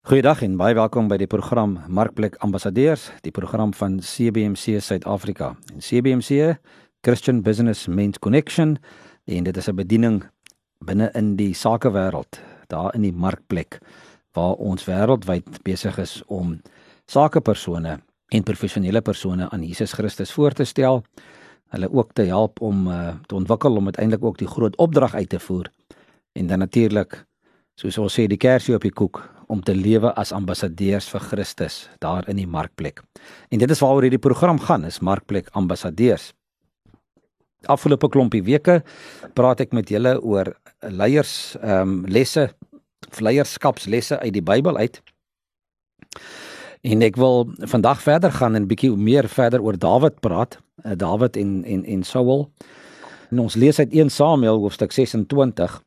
Goeiedag en baie welkom by die program Markplek Ambassadeurs, die program van CBC Suid-Afrika. En CBC Christian Business Men's Connection en dit is 'n bediening binne in die sakewêreld, daar in die markplek waar ons wêreldwyd besig is om sakepersone en professionele persone aan Jesus Christus voor te stel. Hulle ook te help om uh, te ontwikkel om uiteindelik ook die groot opdrag uit te voer. En dan natuurlik soos ons sê die kersie op die koek om te lewe as ambassadeurs vir Christus daar in die markplek. En dit is waaroor hierdie program gaan, is markplek ambassadeurs. Afgelope klompie weke praat ek met julle oor leiers ehm um, lesse, leierskapslesse uit die Bybel uit. En ek wil vandag verder gaan en bietjie meer verder oor Dawid praat, uh, Dawid en en en Saul. En ons lees uit 1 Samuel hoofstuk 26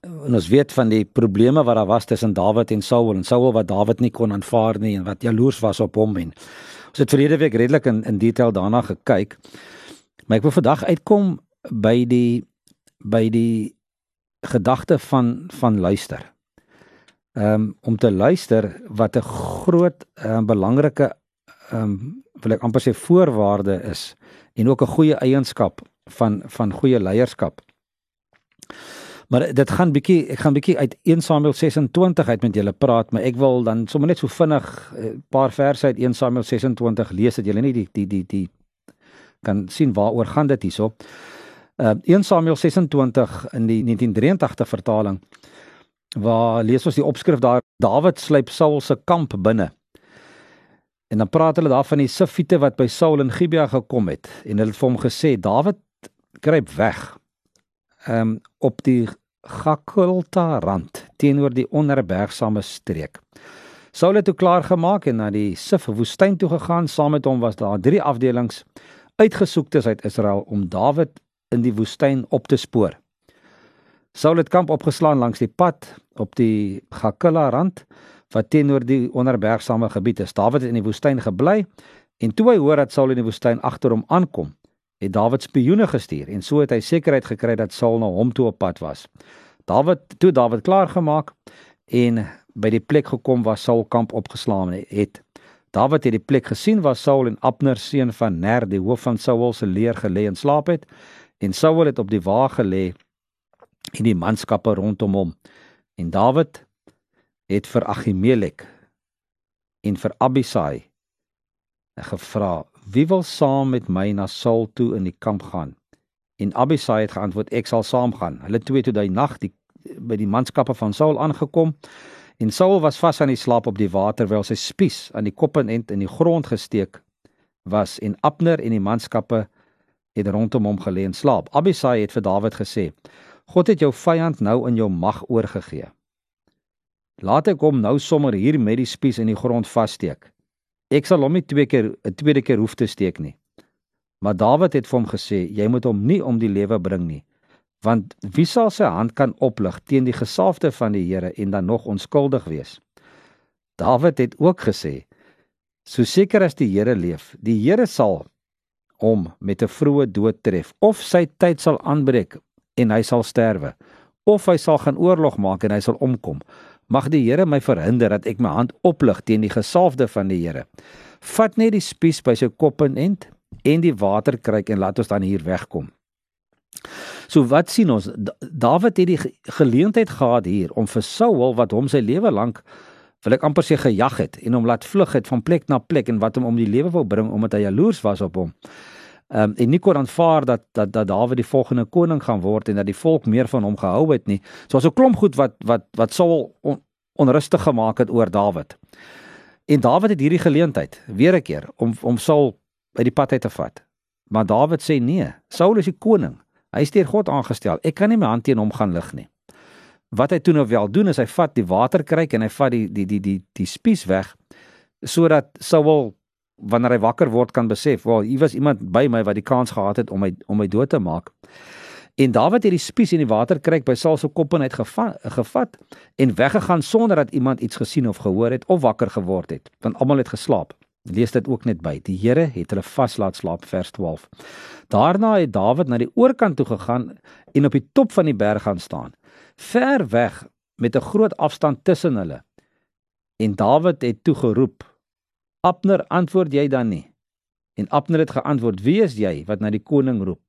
en ons weet van die probleme wat daar was tussen Dawid en Saul en Saul wat Dawid nie kon aanvaar nie en wat jaloers was op hom en ons het verlede week redelik in in detail daarna gekyk. Maar ek wil vandag uitkom by die by die gedagte van van luister. Ehm um, om te luister wat 'n groot um, belangrike ehm um, wil ek amper sê voorwaarde is en ook 'n goeie eienskap van van goeie leierskap. Maar dit gaan bietjie ek gaan bietjie uit 1 Samuel 26 uit met julle praat, maar ek wil dan sommer net so vinnig 'n uh, paar verse uit 1 Samuel 26 lees dat julle nie die die die die kan sien waaroor gaan dit hierso. Uh 1 Samuel 26 in die 1983 vertaling waar lees ons die opskrif daar Dawid sluip Saul se kamp binne. En dan praat hulle daar van die Sifiete wat by Saul in Gibea gekom het en hulle het vir hom gesê Dawid kruip weg. Ehm um, op die Gakulta rand teenoor die onherbergsame streek. Saul het toe klaar gemaak en na die Sif woestyn toe gegaan. Saam met hom was daar drie afdelings uitgesoektes uit Israel om Dawid in die woestyn op te spoor. Saul het kamp opgeslaan langs die pad op die Gakula rand wat teenoor die onherbergsame gebied is. Dawid het in die woestyn gebly en toe hy hoor dat Saul in die woestyn agter hom aankom, het Dawid spioene gestuur en so het hy sekerheid gekry dat Saul na hom toe op pad was. Dawid toe Dawid klaar gemaak en by die plek gekom waar Saul kamp opgeslaan het. Dawid het die plek gesien waar Saul en Abner seun van Ner die hoof van Saul se leer gelê en slaap het en Saul het op die wa gelê en die manskappe rondom hom. En Dawid het vir Ahimelek en vir Abisai gevra Wie wil saam met my na Saul toe in die kamp gaan? En Abisai het geantwoord: Ek sal saamgaan. Hulle twee toe daai nag die by die manskappe van Saul aangekom. En Saul was vas aan die slaap op die water terwyl sy spies aan die kop en end in die grond gesteek was en Abner en die manskappe het rondom hom gelê en slaap. Abisai het vir Dawid gesê: God het jou vyand nou in jou mag oorgegee. Laat ek hom nou sommer hier met die spies in die grond vassteek. Ek sal hom nie twee keer 'n tweede keer hoef te steek nie. Maar Dawid het vir hom gesê, jy moet hom nie om die lewe bring nie. Want wie sal sy hand kan oplig teen die gesalfde van die Here en dan nog onskuldig wees? Dawid het ook gesê, so seker as die Here leef, die Here sal hom met 'n vroeë dood tref of sy tyd sal aanbreek en hy sal sterwe of hy sal gaan oorlog maak en hy sal omkom. Mag die Here my verhinder dat ek my hand oplig teen die gesalfde van die Here. Vat net die spies by sy kop en end en die waterkruik en laat ons dan hier wegkom. So wat sien ons? Dawid het die geleentheid gehad hier om vir Saul wat hom sy lewe lank wil ek amper sê gejag het en hom laat vlug het van plek na plek en wat hom om die lewe wou bring omdat hy jaloers was op hom. Ehm um, en nie kon aanvaar dat dat dat Dawid die volgende koning gaan word en dat die volk meer van hom gehou het nie. So was 'n klomp goed wat wat wat Saul on, onrustig gemaak het oor Dawid. En Dawid het hierdie geleentheid weer 'n keer om om Saul uit die pad uit te vat. Maar Dawid sê nee, Saul is die koning. Hy is deur God aangestel. Ek kan nie my hand teen hom gaan lig nie. Wat hy toe nou wel doen is hy vat die waterkruik en hy vat die die die die die spies weg sodat Saul wanneer hy wakker word kan besef, "Wel, hier was iemand by my wat die kans gehad het om my om my dood te maak." En Dawid het die spies en die waterkruik by Saul se kop en uit gevat, gevat en weggegaan sonder dat iemand iets gesien of gehoor het of wakker geword het, want almal het geslaap. Lees dit ook net by. Die Here het hulle vas laat slaap vers 12. Daarna het Dawid na die oorkant toe gegaan en op die top van die berg gaan staan, ver weg met 'n groot afstand tussen hulle En Dawid het toe geroep: "Abner, antwoord jy dan nie?" En Abner het geantwoord: "Wie is jy wat na die koning roep?"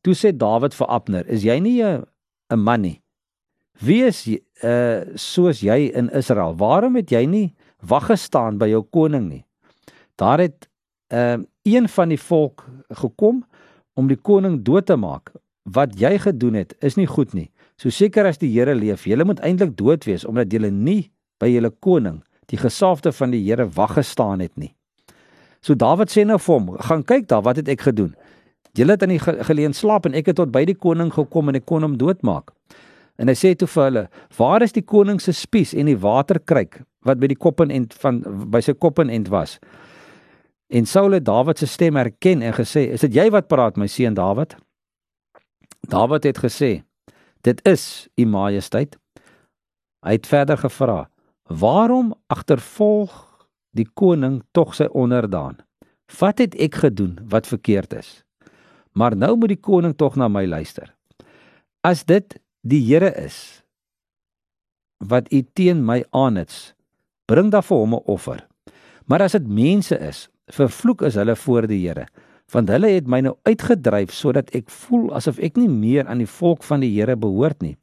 Toe sê Dawid vir Abner: "Is jy nie 'n man nie? Wie is uh soos jy in Israel? Waarom het jy nie wag gestaan by jou koning nie?" Daar het uh een van die volk gekom om die koning dood te maak. Wat jy gedoen het, is nie goed nie. So seker as die Here leef, jy moet eintlik dood wees omdat jy nie by julle koning, die gesaafde van die Here wag gestaan het nie. So Dawid sê nou vir hom, gaan kyk daar, wat het ek gedoen? Julle het in die geleen slaap en ek het tot by die koning gekom en ek kon hom doodmaak. En hy sê toe vir hulle, waar is die koning se spies en die waterkruik wat by die kop en van by sy kop en end was? En Saul het Dawid se stem herken en gesê, "Is dit jy wat praat, my seun Dawid?" Dawid het gesê, "Dit is u majesteit." Hy het verder gevra, "Waarom agtervolg die koning tog sy onderdaan? Wat het ek gedoen wat verkeerd is?" Maar nou moet die koning tog na my luister. As dit die Here is wat u teen my aanits, bring dan vir hom 'n offer. Maar as dit mense is vervloek is hulle voor die Here want hulle het my nou uitgedryf sodat ek voel asof ek nie meer aan die volk van die Here behoort nie.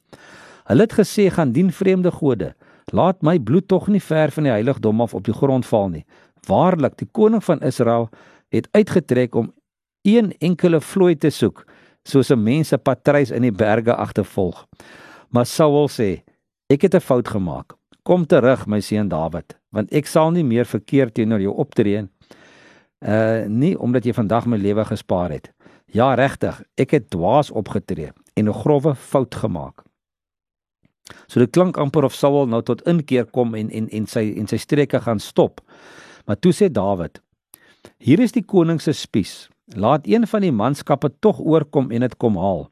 Hulle het gesê gaan dien vreemde gode. Laat my bloed tog nie ver van die heiligdom af op die grond val nie. Waarlik, die koning van Israel het uitgetrek om een enkele vlooi te soek, soos 'n mens 'n patruis in die berge agtervolg. Maar Saul sê, ek het 'n fout gemaak. Kom terug, my seun Dawid, want ek sal nie meer verkeerd teenoor jou optree nie uh nie omdat jy vandag my lewe gespaar het. Ja, regtig, ek het dwaas opgetree en 'n grouwe fout gemaak. So dit klink amper of Saul nou tot inkeer kom en en en sy en sy streke gaan stop. Maar toe sê Dawid: Hier is die koning se spies. Laat een van die manskappe tog oorkom en dit kom haal.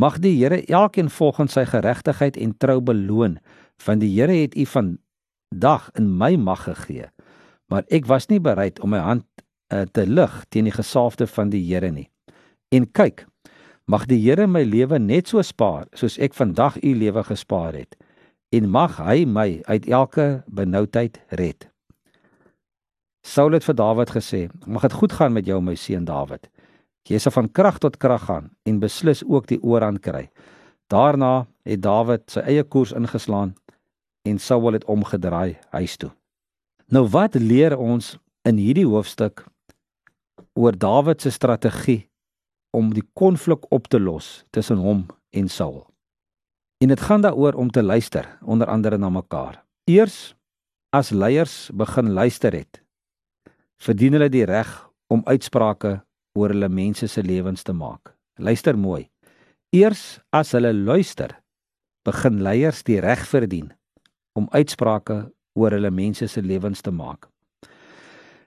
Mag die Here elkeen volgens sy geregtigheid en trou beloon, want die Here het u vandag in my mag gegee. Maar ek was nie bereid om my hand uh, te lig teen die gesaafde van die Here nie. En kyk, mag die Here my lewe net so spaar soos ek vandag u lewe gespaar het en mag hy my uit elke benoudheid red. Saul het vir Dawid gesê: "Mag dit goed gaan met jou my seun Dawid. Jy sal van krag tot krag gaan en beslis ook die oorhand kry." Daarna het Dawid sy eie koers ingeslaan en Saul het omgedraai huis toe. Nou wat leer ons in hierdie hoofstuk oor Dawid se strategie om die konflik op te los tussen hom en Saul. En dit gaan daaroor om te luister onder andere na mekaar. Eers as leiers begin luister het, verdien hulle die reg om uitsprake oor hulle mense se lewens te maak. Luister mooi. Eers as hulle luister, begin leiers die reg verdien om uitsprake oor hulle mense se lewens te maak.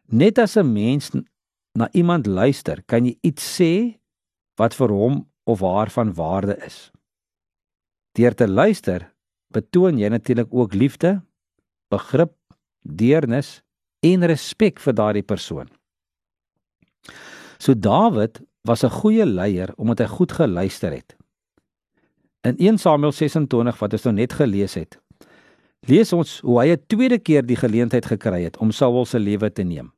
Net as 'n mens na iemand luister, kan jy iets sê wat vir hom of haar van waarde is. Deur te luister, betoon jy natuurlik ook liefde, begrip, deernis en respek vir daardie persoon. So Dawid was 'n goeie leier omdat hy goed geluister het. In 1 Samuel 26 wat ons nou net gelees het, lees ons hoe hy 'n tweede keer die geleentheid gekry het om Saul se lewe te neem.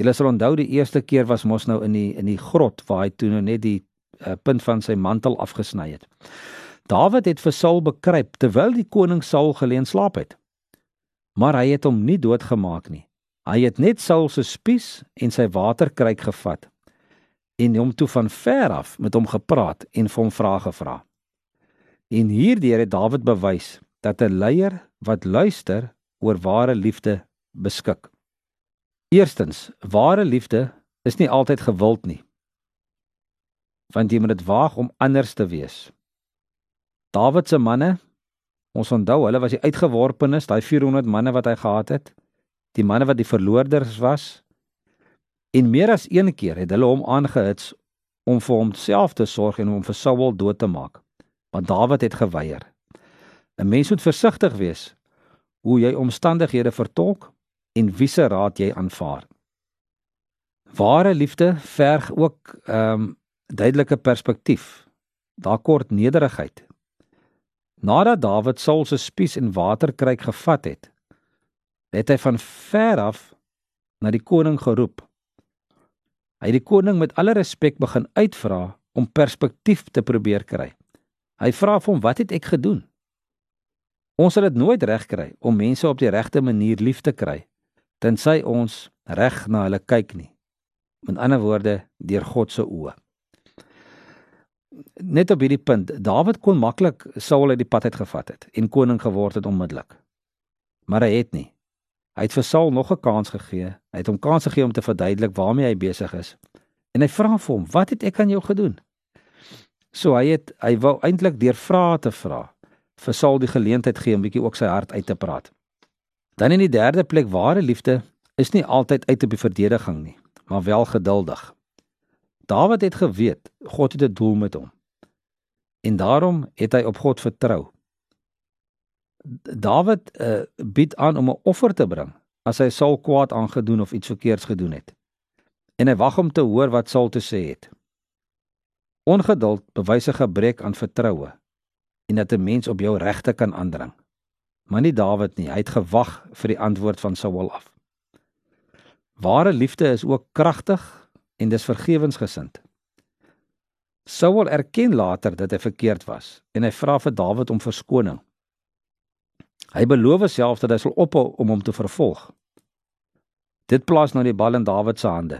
Julle sal onthou die eerste keer was mos nou in die in die grot waar hy toe nou net die uh, punt van sy mantel afgesny het. Dawid het vir Saul bekruip terwyl die koning Saul geleen slaap het. Maar hy het hom nie doodgemaak nie. Hy het net Saul se spies en sy waterkruik gevat en hom toe van ver af met hom gepraat en vir hom vrae gevra. En hierdeur het Dawid bewys dat 'n leier wat luister oor ware liefde beskik. Eerstens, ware liefde is nie altyd gewild nie. Want jy moet dit waag om anders te wees. Dawid se manne, ons onthou, hulle was die uitgeworpenes, daai 400 manne wat hy gehad het, die manne wat die verloorders was. En meer as een keer het hulle hom aangehits om vir homself te sorg en om vir Saul dood te maak. Want Dawid het geweier. 'n Mens moet versigtig wees hoe jy omstandighede vertolk en wie se raad jy aanvaar. Ware liefde verg ook ehm um, duidelike perspektief. Daar kort nederigheid. Nadat Dawid Saul se spies en waterkruik gevat het, het hy van ver af na die koning geroep. Hy het die koning met alle respek begin uitvra om perspektief te probeer kry. Hy vra vir hom: "Wat het ek gedoen?" Ons sal dit nooit reg kry om mense op die regte manier lief te kry tensy ons reg na hulle kyk nie. Met ander woorde, deur God se oë. Net op hierdie punt, Dawid kon maklik Saul uit die pad uitgevat het en koning geword het onmiddellik. Maar hy het nie. Hy het vir Saul nog 'n kans gegee. Hy het hom kans gegee om te verduidelik waarmee hy besig is. En hy vra vir hom: "Wat het ek aan jou gedoen?" So hy het hy wou eintlik deur vrae te vra vir Saul die geleentheid gee om bietjie ook sy hart uit te praat. Dan in die derde plek, ware liefde is nie altyd uit op die verdediging nie, maar wel geduldig. Dawid het geweet God het 'n doel met hom. En daarom het hy op God vertrou. Dawid uh, bied aan om 'n offer te bring as hy Saul kwaad aangedoen of iets verkeerds gedoen het. En hy wag om te hoor wat Saul te sê het. Ongeduld bewys 'n gebrek aan vertroue en dat 'n mens op jou regte kan aandring. Maar nie Dawid nie, hy het gewag vir die antwoord van Saul af. Ware liefde is ook kragtig en dis vergewensgesind. Saul erken later dat hy verkeerd was en hy vra vir Dawid om verskoning. Hy beloof self dat hy sal ophou om hom te vervolg. Dit plaas nou die bal in Dawid se hande.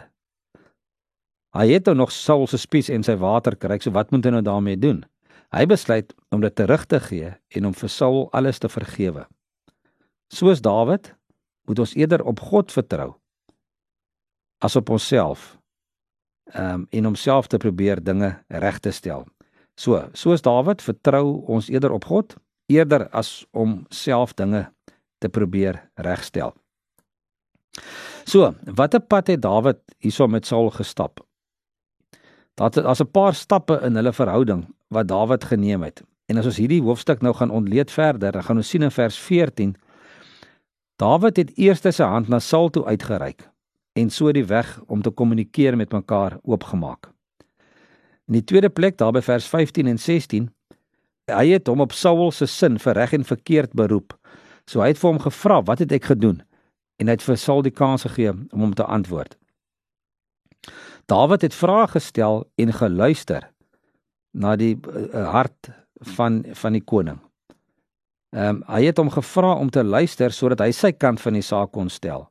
Hy het nou nog Saul se spies en sy water kry, so wat moet hy nou daarmee doen? Hy besluit om dit terug te gee en om vir Saul alles te vergewe. Soos Dawid, moet ons eerder op God vertrou as op onsself. Ehm um, en homself te probeer dinge reg te stel. So, soos Dawid, vertrou ons eerder op God eerder as om self dinge te probeer regstel. So, watter pad het Dawid hierso met Saul gestap? Daar was 'n paar stappe in hulle verhouding wat Dawid geneem het. En as ons hierdie hoofstuk nou gaan ontleed verder, dan gaan ons sien in vers 14 Dawid het eers sy hand na Saul toe uitgereik en so die weg om te kommunikeer met mekaar oopgemaak. In die tweede plek, daar by vers 15 en 16, hy het hom op Saul se sin vir reg en verkeerd beroep. So hy het vir hom gevra, "Wat het ek gedoen?" En hy het vir Saul die kans gegee om hom te antwoord. Dawid het vrae gestel en geluister na die uh, hart van van die koning. Ehm um, hy het hom gevra om te luister sodat hy sy kant van die saak kon stel.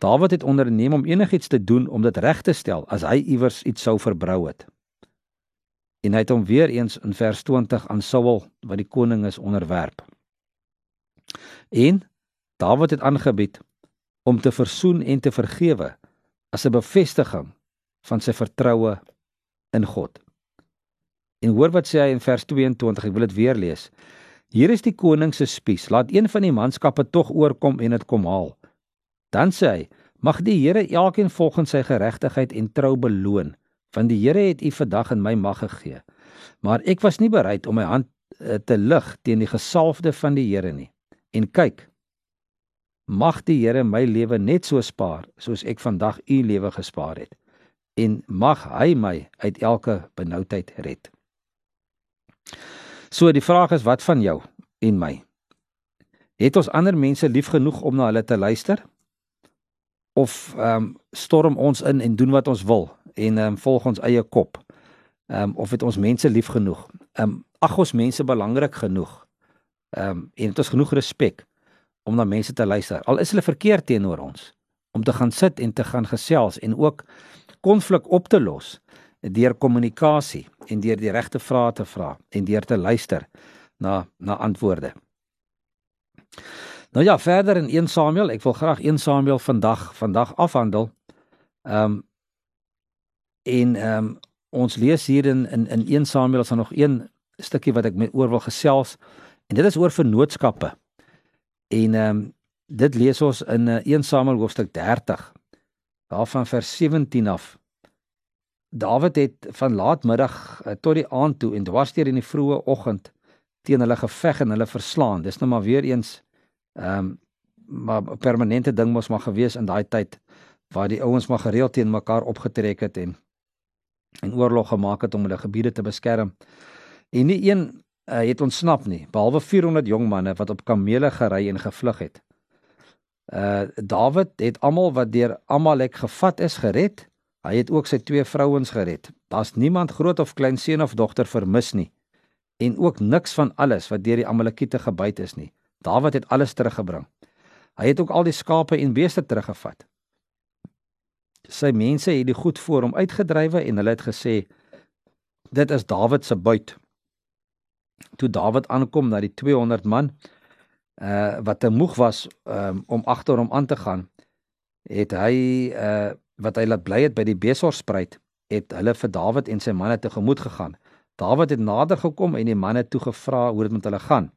Dawid het onderneem om enigiets te doen om dit reg te stel as hy iewers iets sou verbrou het en hy het hom weer eens in vers 20 aan Saul wat die koning is onderwerp. En Dawid het aangebied om te versoen en te vergewe as 'n bevestiging van sy vertroue in God. En hoor wat sê hy in vers 22, ek wil dit weer lees. Hier is die koning se spies. Laat een van die manskappe tog oorkom en dit kom haal. Dan sê hy: Mag die Here elkeen volgens sy geregtigheid en trou beloon want die Here het u vandag in my mag gegee. Maar ek was nie bereid om my hand uh, te lig teen die gesalfde van die Here nie. En kyk, mag die Here my lewe net so spaar soos ek vandag u lewe gespaar het. En mag hy my uit elke benoudheid red. So die vraag is wat van jou en my? Het ons ander mense lief genoeg om na hulle te luister? Of ehm um, storm ons in en doen wat ons wil en ehm um, volg ons eie kop. Ehm um, of het ons mense lief genoeg? Ehm um, ag ons mense belangrik genoeg? Ehm um, en het ons genoeg respek om na mense te luister? Al is hulle verkeerd teenoor ons om te gaan sit en te gaan gesels en ook konflik op te los deur kommunikasie en deur die regte vrae te vra en deur te luister na na antwoorde. Nou ja, verder in 1 Samuel, ek wil graag 1 Samuel vandag vandag afhandel. Ehm um, En ehm um, ons lees hier in in in 1 Samuel is daar nog een stukkie wat ek met oor wil gesels en dit is oor vennootskappe. En ehm um, dit lees ons in uh, eh, 1 Samuel hoofstuk 30 daarvan vers 17 af. Dawid het van laatmiddag uh, tot die aand toe en dwarsteer in die vroeë oggend teen hulle geveg en hulle verslaan. Dis nou maar weer eens ehm um, maar 'n permanente ding mos maar gewees in daai tyd waar die ouens maar gereeld teen mekaar opgetrek het en en oorlog gemaak het om hulle gebiede te beskerm. En nie een uh, het ontsnap nie, behalwe 400 jong manne wat op kamele gery en gevlug het. Uh Dawid het almal wat deur Amalek gevat is gered. Hy het ook sy twee vrouens gered. Daar's niemand groot of klein seun of dogter vermis nie en ook niks van alles wat deur die Amalekiete gebyt is nie. Dawid het alles teruggebring. Hy het ook al die skape en beeste teruggevat. Sy mense het die goed voor hom uitgedrywe en hulle het gesê dit is Dawid se buit. Toe Dawid aankom na die 200 man uh wat te moeg was um, om agter hom aan te gaan, het hy uh wat hy laat bly het by die Besorspruit, het hulle vir Dawid en sy manne tegemoet gegaan. Dawid het nader gekom en die manne toe gevra hoe dit met hulle gaan.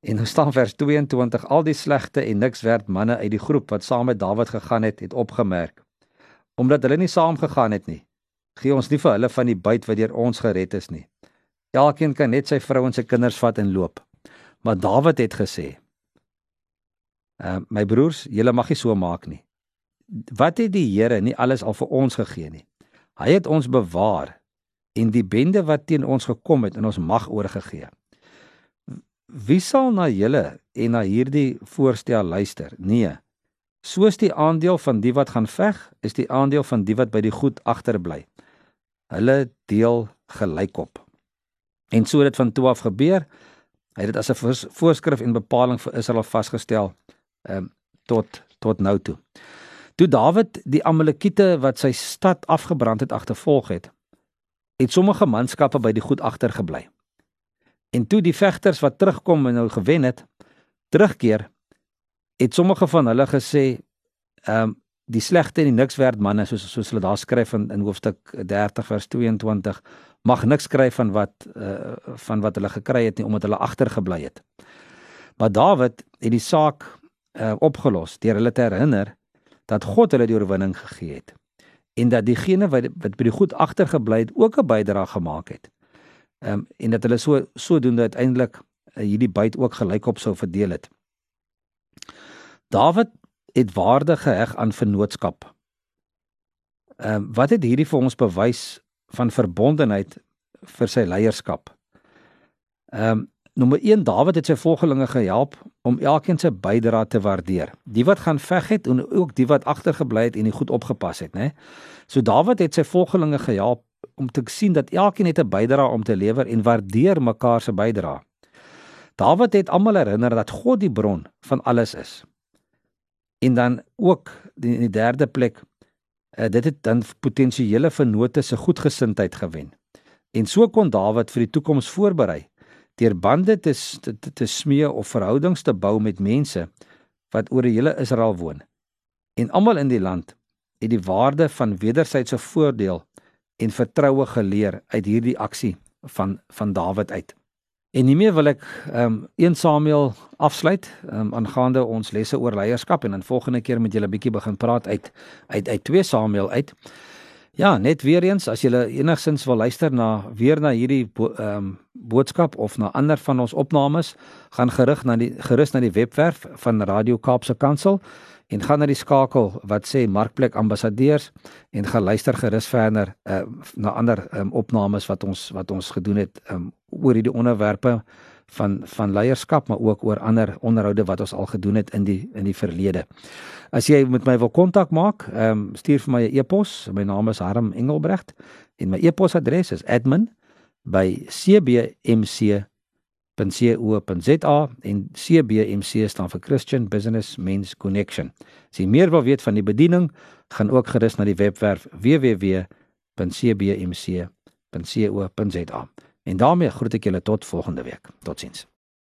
En nou staan vers 22 al die slegte en niks werd manne uit die groep wat saam met Dawid gegaan het, het opgemerk. Omdat hulle nie saam gegaan het nie, gee ons nie vir hulle van die byt wat deur ons gered is nie. Elkeen kan net sy vrou en sy kinders vat en loop. Maar Dawid het gesê: "Uh my broers, julle mag nie so maak nie. Wat het die Here nie alles al vir ons gegee nie? Hy het ons bewaar en die bende wat teen ons gekom het in ons mag oorgegee. Wie sal na julle en na hierdie voorstel luister? Nee. Soos die aandeel van die wat gaan veg, is die aandeel van die wat by die goed agterbly. Hulle deel gelykop. En so het dit van toe af gebeur. Hy het dit as 'n voorskrif en bepaling vir Israel vasgestel ehm um, tot tot nou toe. Toe Dawid die Amalekiete wat sy stad afgebrand het agtervolg het, het sommige manskappe by die goed agtergebly. En toe die vegters wat terugkom en nou gewen het, terugkeer, het sommige van hulle gesê ehm um, die slegte en die niks werd manne soos soos hulle daar skryf in in hoofstuk 30 vers 22 mag niks skryf van wat uh, van wat hulle gekry het nie omdat hulle agtergebly het. Maar Dawid het die saak uh, opgelos deur hulle te herinner dat God hulle die oorwinning gegee het en dat diegene wat wat by die goed agtergebly het ook 'n bydrae gemaak het. Ehm um, en dat hulle so sodoende uiteindelik uh, hierdie byt ook gelykop sou verdeel het. Dawid het waarde geheg aan vennootskap. Ehm um, wat het hierdie vir ons bewys van verbondenheid vir sy leierskap? Ehm um, nommer 1 Dawid het sy volgelinge gehelp om elkeen se bydrae te waardeer. Die wat gaan veg het en ook die wat agtergebly het en nie goed opgepas het, né? So Dawid het sy volgelinge gehelp om te sien dat elkeen het 'n bydrae om te lewer en waardeer mekaar se bydrae. Dawid het almal herinner dat God die bron van alles is. En dan ook in die derde plek uh, dit het dan potensiële vennote se goedgesindheid gewen. En so kon Dawid vir die toekoms voorberei deur bande te, te te smee of verhoudings te bou met mense wat oor die hele Israel woon. En almal in die land het die waarde van wederwysige voordeel en vertroue geleer uit hierdie aksie van van Dawid uit. En hiermee wil ek ehm um, 1 Samuel afsluit ehm um, aangaande ons lesse oor leierskap en dan volgende keer met julle bietjie begin praat uit uit uit 2 Samuel uit. Ja, net weer eens as jy enigsins wil luister na weer na hierdie ehm um, boodskap of na ander van ons opnames, gaan gerig na die gerus na die webwerf van Radio Kaapse Kansel en gaan na die skakel wat sê Markplek Ambassadeurs en gaan luister gerus verder uh, na ander um, opnames wat ons wat ons gedoen het um, oor hierdie onderwerpe van van leierskap maar ook oor ander onderhoude wat ons al gedoen het in die in die verlede. As jy met my wil kontak maak, ehm um, stuur vir my 'n e-pos. My naam is Harm Engelbrecht en my e-posadres is admin@cbmc .co.za en CBMC staan vir Christian Business Men's Connection. As jy meer wil weet van die bediening, gaan ook gerus na die webwerf www.cbmc.co.za. En daarmee groet ek julle tot volgende week. Totsiens.